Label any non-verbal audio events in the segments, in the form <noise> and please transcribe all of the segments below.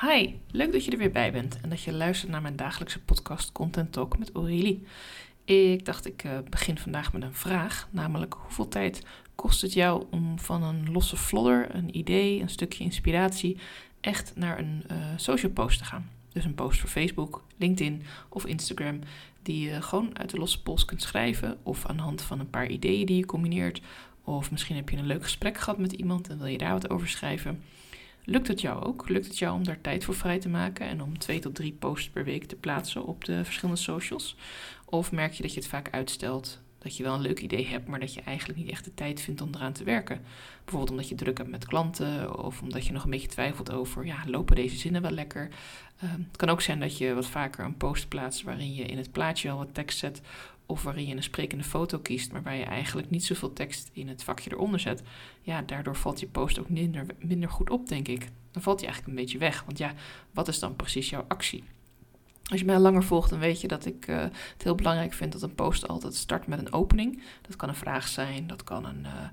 Hi, leuk dat je er weer bij bent en dat je luistert naar mijn dagelijkse podcast Content Talk met Aurélie. Ik dacht ik uh, begin vandaag met een vraag, namelijk hoeveel tijd kost het jou om van een losse flodder, een idee, een stukje inspiratie echt naar een uh, social post te gaan? Dus een post voor Facebook, LinkedIn of Instagram die je gewoon uit de losse pols kunt schrijven of aan de hand van een paar ideeën die je combineert. Of misschien heb je een leuk gesprek gehad met iemand en wil je daar wat over schrijven. Lukt het jou ook? Lukt het jou om daar tijd voor vrij te maken en om twee tot drie posts per week te plaatsen op de verschillende socials? Of merk je dat je het vaak uitstelt? Dat je wel een leuk idee hebt, maar dat je eigenlijk niet echt de tijd vindt om eraan te werken. Bijvoorbeeld omdat je druk hebt met klanten of omdat je nog een beetje twijfelt over, ja, lopen deze zinnen wel lekker? Ehm, het kan ook zijn dat je wat vaker een post plaatst waarin je in het plaatje al wat tekst zet of waarin je een sprekende foto kiest, maar waar je eigenlijk niet zoveel tekst in het vakje eronder zet, ja, daardoor valt je post ook minder, minder goed op, denk ik. Dan valt hij eigenlijk een beetje weg. Want ja, wat is dan precies jouw actie? Als je mij langer volgt, dan weet je dat ik uh, het heel belangrijk vind dat een post altijd start met een opening. Dat kan een vraag zijn, dat kan een, uh,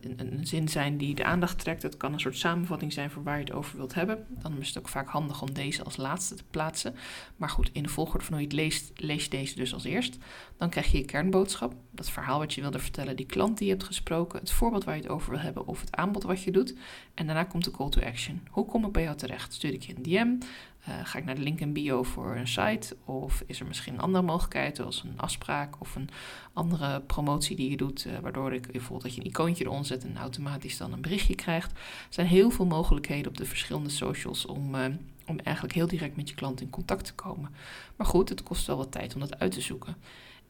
een, een, zin zijn die de aandacht trekt. Het kan een soort samenvatting zijn voor waar je het over wilt hebben. Dan is het ook vaak handig om deze als laatste te plaatsen. Maar goed, in de volgorde van hoe je het leest, lees je deze dus als eerst. Dan krijg je je kernboodschap, dat verhaal wat je wilde vertellen, die klant die je hebt gesproken, het voorbeeld waar je het over wil hebben of het aanbod wat je doet. En daarna komt de call to action. Hoe kom ik bij jou terecht? Stuur ik je een DM? Uh, ga ik naar de link in bio voor een site? Of is er misschien een andere mogelijkheid, zoals een afspraak of een andere promotie die je doet, uh, waardoor ik bijvoorbeeld dat je een icoontje eronder zet en automatisch dan een berichtje krijgt. Er zijn heel veel mogelijkheden op de verschillende socials om, uh, om eigenlijk heel direct met je klant in contact te komen. Maar goed, het kost wel wat tijd om dat uit te zoeken.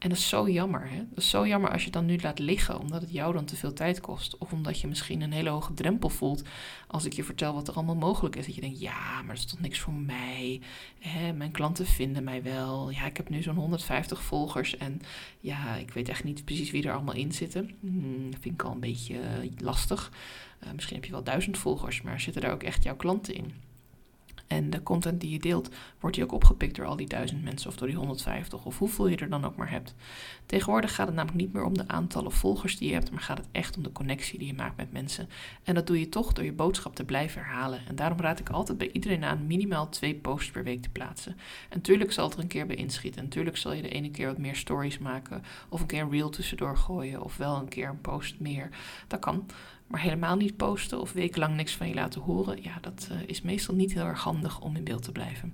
En dat is zo jammer. Hè? Dat is zo jammer als je het dan nu laat liggen, omdat het jou dan te veel tijd kost. Of omdat je misschien een hele hoge drempel voelt als ik je vertel wat er allemaal mogelijk is. Dat je denkt, ja, maar dat is toch niks voor mij. Hè? Mijn klanten vinden mij wel. Ja, ik heb nu zo'n 150 volgers en ja, ik weet echt niet precies wie er allemaal in zitten. Hmm, dat vind ik al een beetje lastig. Uh, misschien heb je wel duizend volgers, maar zitten daar ook echt jouw klanten in? En de content die je deelt, wordt die ook opgepikt door al die duizend mensen of door die 150 of hoeveel je er dan ook maar hebt. Tegenwoordig gaat het namelijk niet meer om de aantallen volgers die je hebt, maar gaat het echt om de connectie die je maakt met mensen. En dat doe je toch door je boodschap te blijven herhalen. En daarom raad ik altijd bij iedereen aan minimaal twee posts per week te plaatsen. En natuurlijk zal het er een keer bij inschieten. En natuurlijk zal je de ene keer wat meer stories maken of een keer een reel tussendoor gooien of wel een keer een post meer. Dat kan. Maar helemaal niet posten of wekenlang niks van je laten horen, ja, dat uh, is meestal niet heel erg handig om in beeld te blijven.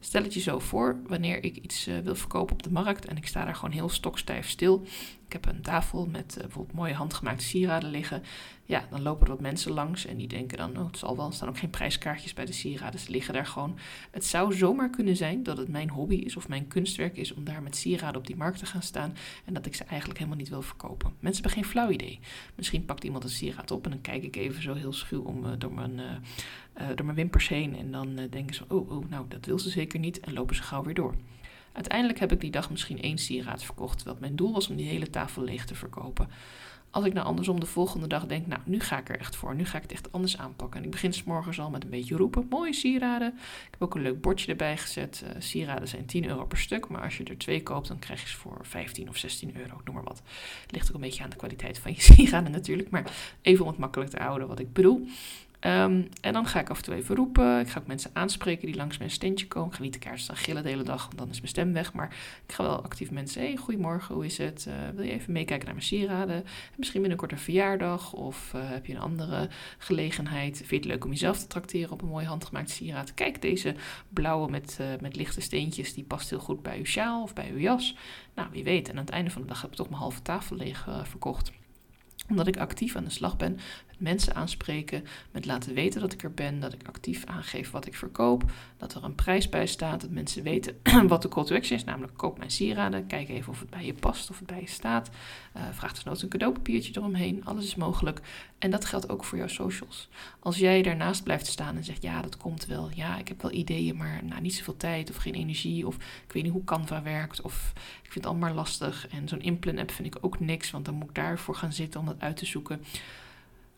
Stel het je zo voor, wanneer ik iets uh, wil verkopen op de markt en ik sta daar gewoon heel stokstijf stil. Ik heb een tafel met uh, bijvoorbeeld mooie handgemaakte sieraden liggen. Ja, dan lopen er wat mensen langs en die denken dan, oh, het zal wel, er staan ook geen prijskaartjes bij de sieraden, ze liggen daar gewoon. Het zou zomaar kunnen zijn dat het mijn hobby is of mijn kunstwerk is om daar met sieraden op die markt te gaan staan en dat ik ze eigenlijk helemaal niet wil verkopen. Mensen hebben geen flauw idee. Misschien pakt iemand een sieraad op en dan kijk ik even zo heel schuw om uh, door mijn... Uh, door mijn wimpers heen. En dan uh, denken ze: oh, oh, nou, dat wil ze zeker niet. En lopen ze gauw weer door. Uiteindelijk heb ik die dag misschien één sieraad verkocht. Terwijl mijn doel was om die hele tafel leeg te verkopen. Als ik nou andersom de volgende dag denk, nou, nu ga ik er echt voor. Nu ga ik het echt anders aanpakken. En ik begin s al met een beetje roepen. Mooie sieraden. Ik heb ook een leuk bordje erbij gezet. Uh, sieraden zijn 10 euro per stuk. Maar als je er twee koopt, dan krijg je ze voor 15 of 16 euro. Noem maar wat. Ligt ook een beetje aan de kwaliteit van je <laughs> sieraden natuurlijk. Maar even om het makkelijk te houden wat ik bedoel. Um, en dan ga ik af en toe even roepen. Ik ga ook mensen aanspreken die langs mijn standje komen. Ik ga niet de kaart staan gillen de hele dag, want dan is mijn stem weg. Maar ik ga wel actief mensen. Hey, goedemorgen, hoe is het? Uh, wil je even meekijken naar mijn sieraden? Misschien binnenkort een verjaardag of uh, heb je een andere gelegenheid? Vind je het leuk om jezelf te trakteren op een mooi handgemaakt sieraad? Kijk, deze blauwe met, uh, met lichte steentjes, die past heel goed bij uw sjaal of bij uw jas. Nou, wie weet. En aan het einde van de dag heb ik toch mijn halve tafel leeg verkocht omdat ik actief aan de slag ben mensen aanspreken, met laten weten dat ik er ben, dat ik actief aangeef wat ik verkoop, dat er een prijs bij staat, dat mensen weten <clears throat> wat de call to action is, namelijk koop mijn sieraden, kijk even of het bij je past, of het bij je staat, uh, vraag desnoods een cadeaupapiertje eromheen, alles is mogelijk. En dat geldt ook voor jouw socials. Als jij daarnaast blijft staan en zegt, ja, dat komt wel, ja, ik heb wel ideeën, maar nou, niet zoveel tijd of geen energie, of ik weet niet hoe Canva werkt, of ik vind het allemaal lastig en zo'n inplan-app vind ik ook niks, want dan moet ik daarvoor gaan zitten om dat uit te zoeken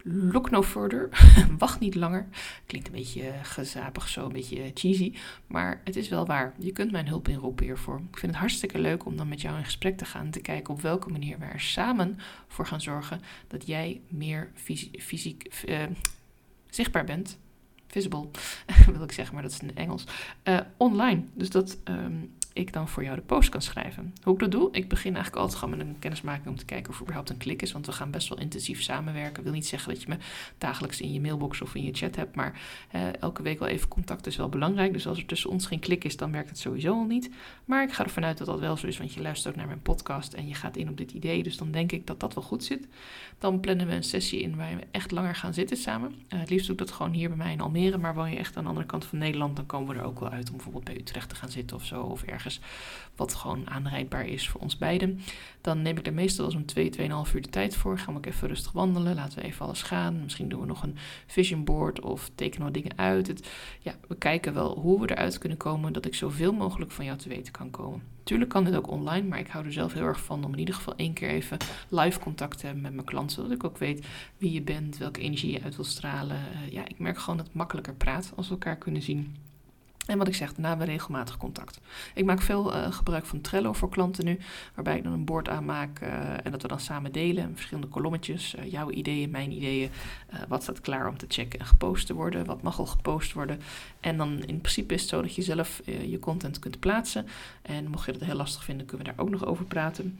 look no further. <laughs> Wacht niet langer. Klinkt een beetje gezapig zo, een beetje cheesy. Maar het is wel waar. Je kunt mijn hulp inroepen hiervoor. Ik vind het hartstikke leuk om dan met jou in gesprek te gaan. En te kijken op welke manier we er samen voor gaan zorgen dat jij meer fysiek, uh, zichtbaar bent. visible, <laughs> wil ik zeggen, maar dat is in Engels, online. Dus dat ehm, ik dan voor jou de post kan schrijven. Hoe ik dat doe? Ik begin eigenlijk altijd gewoon met een kennismaking om te kijken of er überhaupt een klik is. Want we gaan best wel intensief samenwerken. Ik wil niet zeggen dat je me dagelijks in je mailbox of in je chat hebt. Maar eh, elke week wel even contact is wel belangrijk. Dus als er tussen ons geen klik is, dan werkt het sowieso al niet. Maar ik ga ervan uit dat dat wel zo is. Want je luistert ook naar mijn podcast en je gaat in op dit idee. Dus dan denk ik dat dat wel goed zit. Dan plannen we een sessie in waar we echt langer gaan zitten samen. Uh, het liefst doe ik dat gewoon hier bij mij in Almere. Maar woon je echt aan de andere kant van Nederland, dan komen we er ook wel uit om bijvoorbeeld bij Utrecht te gaan zitten of zo. Of ergens wat gewoon aanrijdbaar is voor ons beiden. Dan neem ik er meestal wel zo'n 2, 2,5 uur de tijd voor. Gaan we ook even rustig wandelen. Laten we even alles gaan. Misschien doen we nog een vision board of tekenen we dingen uit. Het, ja, we kijken wel hoe we eruit kunnen komen dat ik zoveel mogelijk van jou te weten kan komen. Tuurlijk kan dit ook online, maar ik hou er zelf heel erg van om in ieder geval één keer even live contact te hebben met mijn klant. Zodat ik ook weet wie je bent, welke energie je uit wil stralen. Uh, ja, ik merk gewoon dat het makkelijker praat als we elkaar kunnen zien. En wat ik zeg, daarna hebben we regelmatig contact. Ik maak veel uh, gebruik van Trello voor klanten nu, waarbij ik dan een bord aanmaak uh, en dat we dan samen delen. Verschillende kolommetjes, uh, jouw ideeën, mijn ideeën. wat staat klaar om te checken en gepost te worden? Wat mag al gepost worden? En dan in principe is het zo dat je zelf je content kunt plaatsen. En mocht je dat heel lastig vinden, kunnen we daar ook nog over praten.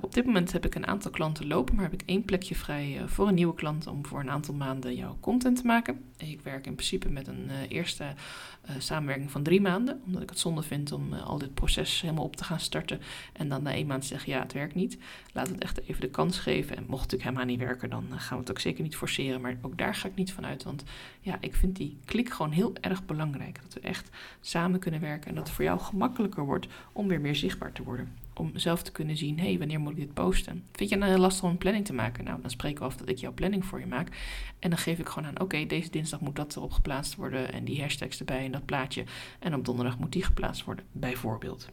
Op dit moment heb ik een aantal klanten lopen, maar heb ik één plekje vrij voor een nieuwe klant om voor een aantal maanden jouw content te maken. Ik werk in principe met een eerste samenwerking van drie maanden, omdat ik het zonde vind om al dit proces helemaal op te gaan starten en dan na één maand zeggen ja, het werkt niet. Laat het echt even de kans geven en mocht het helemaal niet werken, dan gaan we het ook zeker niet forceren, maar ook daar ga ik niet van uit, want ja, ik vind die klik gewoon heel erg belangrijk. Dat we echt samen kunnen werken en dat het voor jou gemakkelijker wordt om weer meer zichtbaar te worden om zelf te kunnen zien, hey, wanneer moet ik dit posten? Vind je het nou heel lastig om een planning te maken? Nou, dan spreken we af dat ik jouw planning voor je maak. En dan geef ik gewoon aan, oké, deze dinsdag moet dat erop geplaatst worden en die hashtags erbij en dat plaatje. En op donderdag moet die geplaatst worden, bijvoorbeeld.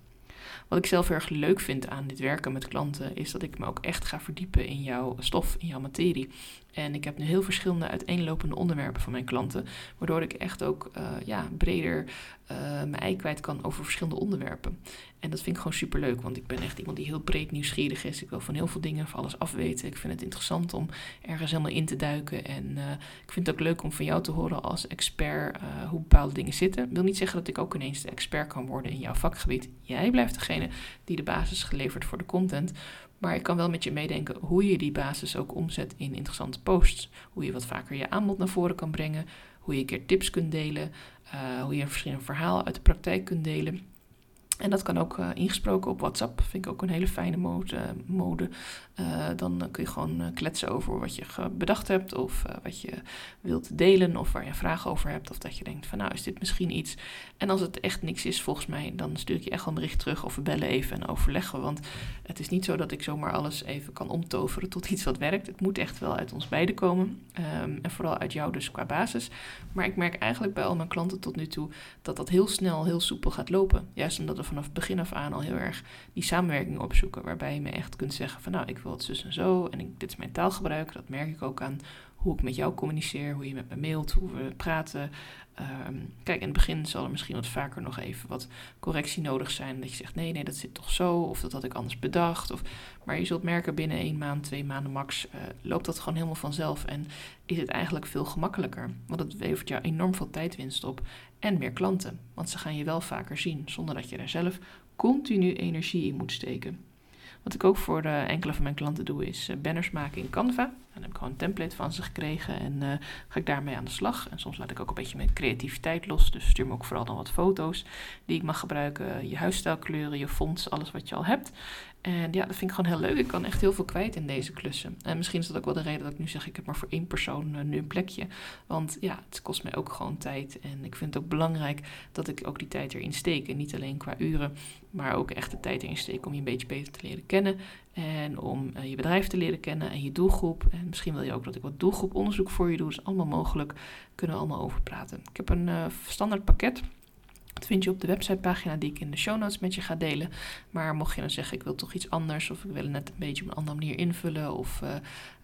Wat ik zelf erg leuk vind aan dit werken met klanten, is dat ik me ook echt ga verdiepen in jouw stof, in jouw materie. En ik heb nu heel verschillende uiteenlopende onderwerpen van mijn klanten, waardoor ik echt ook uh, ja, breder uh, mijn ei kwijt kan over verschillende onderwerpen. En dat vind ik gewoon super leuk, want ik ben echt iemand die heel breed nieuwsgierig is. Ik wil van heel veel dingen, van alles afweten. Ik vind het interessant om ergens helemaal in te duiken. En uh, ik vind het ook leuk om van jou te horen als expert hoe bepaalde dingen zitten. Wil niet zeggen dat ik ook ineens de expert kan worden in jouw vakgebied. Jij blijft degene die de basis geleverd voor de content. Maar ik kan wel met je meedenken hoe je die basis ook omzet in interessante posts. Hoe je wat vaker je aanbod naar voren kan brengen. Hoe je een keer tips kunt delen. Uh, hoe je een verschillend verhaal uit de praktijk kunt delen. En dat kan ook uh, ingesproken op WhatsApp. Vind ik ook een hele fijne mode. mode. Uh, dan kun je gewoon uh, kletsen over wat je bedacht hebt. Of wat je wilt delen. Of waar je vragen over hebt. Of dat je denkt van nou is dit misschien iets. En als het echt niks is volgens mij. Dan stuur ik je echt een bericht terug. Of we bellen even en overleggen. Want het is niet zo dat ik zomaar alles even kan omtoveren tot iets wat werkt. Het moet echt wel uit ons beiden komen. Um, en vooral uit jou dus qua basis. Maar ik merk eigenlijk bij al mijn klanten tot nu toe. Dat dat heel snel heel soepel gaat lopen. Juist omdat vanaf begin af aan al heel erg die samenwerking opzoeken. Waarbij je me echt kunt zeggen van nou, ik wil het zus en zo. En ik, dit is mijn taalgebruik. Dat merk ik ook aan hoe ik met jou communiceer, hoe je met me mailt, hoe we praten. Um, kijk, in het begin zal er misschien wat vaker nog even wat correctie nodig zijn. Dat je zegt, nee, nee, dat zit toch zo. Of dat had ik anders bedacht. Of, maar je zult merken, binnen één maand, twee maanden max, uh, loopt dat gewoon helemaal vanzelf. En is het eigenlijk veel gemakkelijker. Want het levert jou enorm veel tijdwinst op. En meer klanten. Want ze gaan je wel vaker zien, zonder dat je daar zelf continu energie in moet steken. Wat ik ook voor uh, enkele van mijn klanten doe, is uh, banners maken in Canva. Dan heb ik gewoon een template van ze gekregen en uh, ga ik daarmee aan de slag. En soms laat ik ook een beetje mijn creativiteit los. Dus stuur me ook vooral dan wat foto's die ik mag gebruiken. Je huisstijlkleuren, je fonts, alles wat je al hebt. En ja, dat vind ik gewoon heel leuk. Ik kan echt heel veel kwijt in deze klussen. En misschien is dat ook wel de reden dat ik nu zeg: ik heb maar voor één persoon uh, nu een plekje. Want ja, het kost mij ook gewoon tijd. En ik vind het ook belangrijk dat ik ook die tijd erin steek. En niet alleen qua uren, maar ook echt de tijd erin steek om je een beetje beter te leren kennen. En om uh, je bedrijf te leren kennen en je doelgroep. En misschien wil je ook dat ik wat doelgroeponderzoek voor je doe. Dat is allemaal mogelijk. Kunnen we allemaal over praten. Ik heb een uh, standaard pakket dat vind je op de websitepagina die ik in de show notes met je ga delen. Maar mocht je dan zeggen, ik wil toch iets anders of ik wil het net een beetje op een andere manier invullen of uh, uh,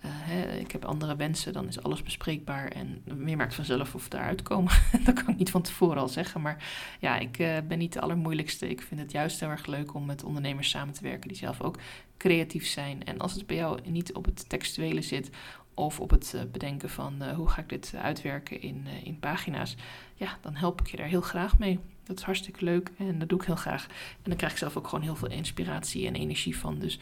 hè, ik heb andere wensen, dan is alles bespreekbaar en meer maakt vanzelf of daaruit komen. <laughs> dat kan ik niet van tevoren al zeggen, maar ja, ik uh, ben niet de allermoeilijkste. Ik vind het juist heel erg leuk om met ondernemers samen te werken die zelf ook creatief zijn. En als het bij jou niet op het textuele zit of op het eh, bedenken van hoe ga ik dit uitwerken in, in pagina's, ja, dan help ik je daar heel graag mee. Dat is hartstikke leuk en dat doe ik heel graag. En dan krijg ik zelf ook gewoon heel veel inspiratie en energie van. Dus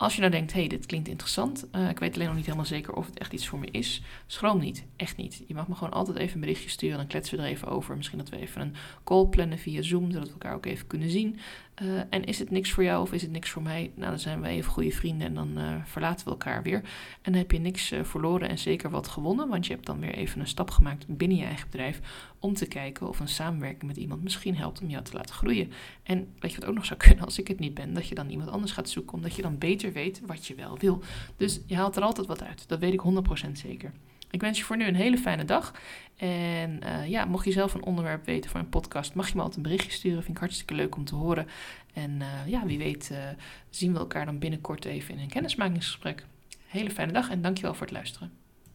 als je nou denkt, hey, dit klinkt interessant, uh, ik weet alleen nog niet helemaal zeker of het echt iets voor me is, schroom niet, echt niet. Je mag me gewoon altijd even een berichtje sturen, dan kletsen we er even over. Misschien dat we even een call plannen via Zoom, zodat we elkaar ook even kunnen zien. Uh, en is het niks voor jou of is het niks voor mij? Nou, dan zijn we even goede vrienden en dan uh, verlaten we elkaar weer. En dan heb je niks verloren en zeker wat gewonnen, want je hebt dan weer even een stap gemaakt binnen je eigen bedrijf om te kijken of een samenwerking met iemand misschien helpt om jou te laten groeien. En weet je wat ook nog zou kunnen als ik het niet ben, dat je dan iemand anders gaat zoeken, omdat je dan weet wat je wel wil. Dus je haalt er altijd wat uit. Dat weet ik 100% zeker. Ik wens je voor nu een hele fijne dag. En uh, ja, mocht je zelf een onderwerp weten voor een podcast, mag je me altijd een berichtje sturen. Vind ik hartstikke leuk om te horen. En uh, ja, wie weet uh, zien we elkaar dan binnenkort even in een kennismakingsgesprek. Hele fijne dag en dankjewel voor het luisteren.